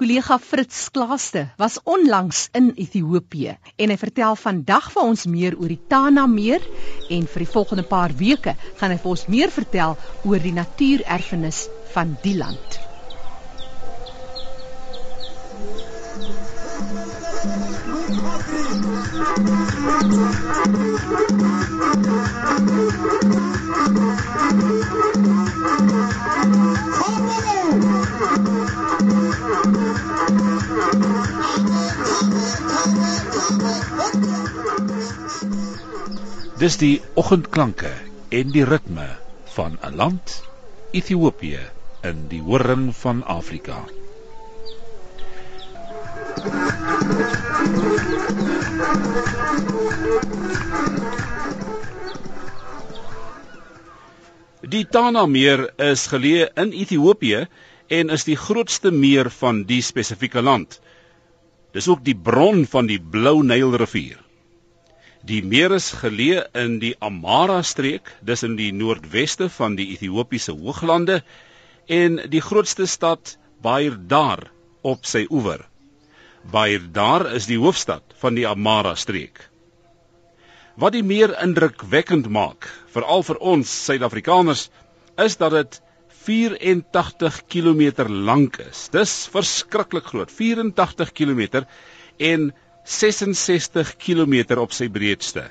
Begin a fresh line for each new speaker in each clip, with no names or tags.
Kollega Fritz Klaaste was onlangs in Ethiopië en hy vertel vandag vir ons meer oor die Tana meer en vir die volgende paar weke gaan hy vir ons meer vertel oor die natuurerfenis van die land.
Dis die oggendklanke en die ritme van 'n land Ethiopië in die hoorn van Afrika. Die Tana meer is geleë in Ethiopië en is die grootste meer van die spesifieke land. Dis ook die bron van die Blou Nylrivier. Die meer is geleë in die Amara streek, dis in die noordweste van die Ethiopiese hooglande en die grootste stad Bairdar op sy oewer. Bairdar is die hoofstad van die Amara streek. Wat die meer indrukwekkend maak, veral vir ons Suid-Afrikaners, is dat dit 84 km lank is. Dis verskriklik groot, 84 km en 66 km op sy breedste.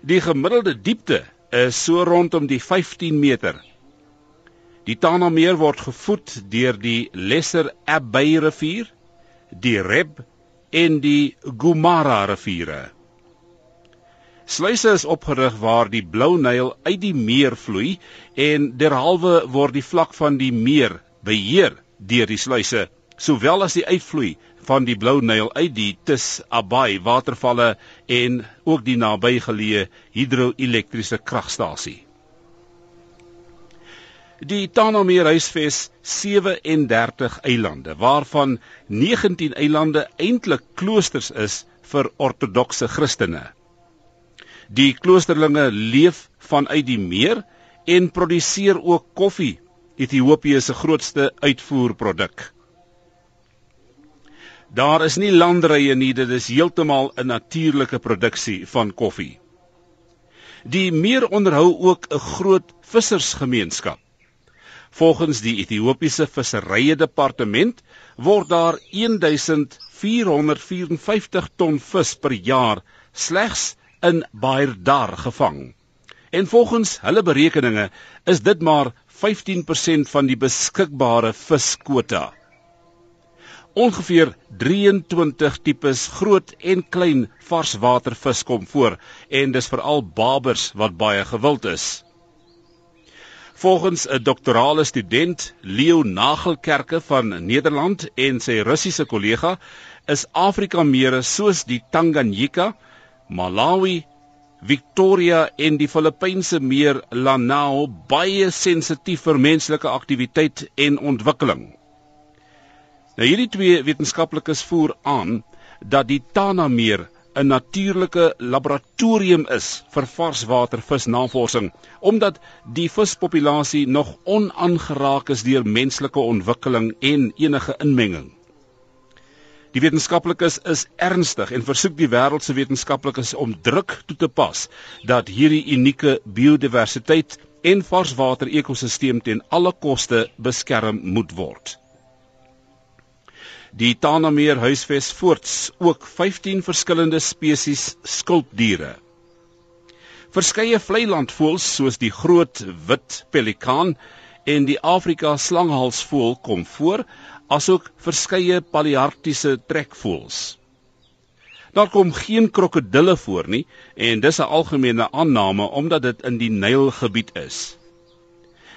Die gemiddelde diepte is so rondom die 15 meter. Die Tana meer word gevoed deur die Lesser Abbey rivier, die Reb en die Gumara riviere. Sluise is opgerig waar die Blou Nyl uit die meer vloei en derhalwe word die vlak van die meer beheer deur die sluise, sowel as die uitvloei van die Blou Nyl uit die Tis Abai watervalle en ook die nabygeleë hidroelektriese kragstasie. Die Tanameer huisves 37 eilande waarvan 19 eilande eintlik kloosters is vir ortodokse Christene. Die kloosterlinge leef vanuit die meer en produseer ook koffie, Ethiopië se grootste uitvoerproduk. Daar is nie landrye nie, dit is heeltemal 'n natuurlike produksie van koffie. Die meer onderhou ook 'n groot vissersgemeenskap. Volgens die Ethiopiese Visserye Departement word daar 1454 ton vis per jaar slegs in Bairdar gevang. En volgens hulle berekeninge is dit maar 15% van die beskikbare viskwota. Ongeveer 23 tipes groot en klein varswatervis kom voor en dis veral babers wat baie gewild is. Volgens 'n doktorale student, Leo Nagelkerke van Nederland en sy Russiese kollega, is Afrika mere soos die Tanganyika, Malawi, Victoria en die Filippynse meer Lanao baie sensitief vir menslike aktiwiteit en ontwikkeling. Nou hierdie twee wetenskaplikes voer aan dat die Tana meer 'n natuurlike laboratorium is vir varswatervisnavorsing omdat die vispopulasie nog onaangeraak is deur menslike ontwikkeling en enige inmenging. Die wetenskaplikes is ernstig en versoek die wêreld se wetenskaplikes om druk toe te pas dat hierdie unieke biodiversiteit en varswater ekosisteem ten alle koste beskerm moet word. Die Tanameer huisves voorts ook 15 verskillende spesies skulpdiere. Verskeie vleilandvoëls soos die groot wit pelikaan en die Afrika slanghalsvoël kom voor, asook verskeie palearktiese trekvoëls. Daar kom geen krokodille voor nie en dis 'n algemene aanname omdat dit in die Nylgebied is.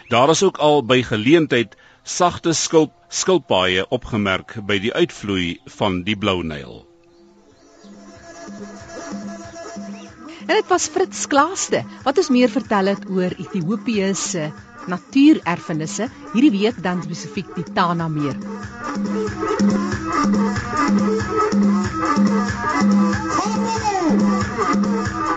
Daar is ook al by geleentheid sagte skulp skilpaaie opgemerk by die uitvloei van die Blou Nyl.
En dit was Fritz Klaaste wat ons meer vertel het oor Ethiopië se natuurerfenisse, hierdie week dan spesifiek die Tana meer. Hallo!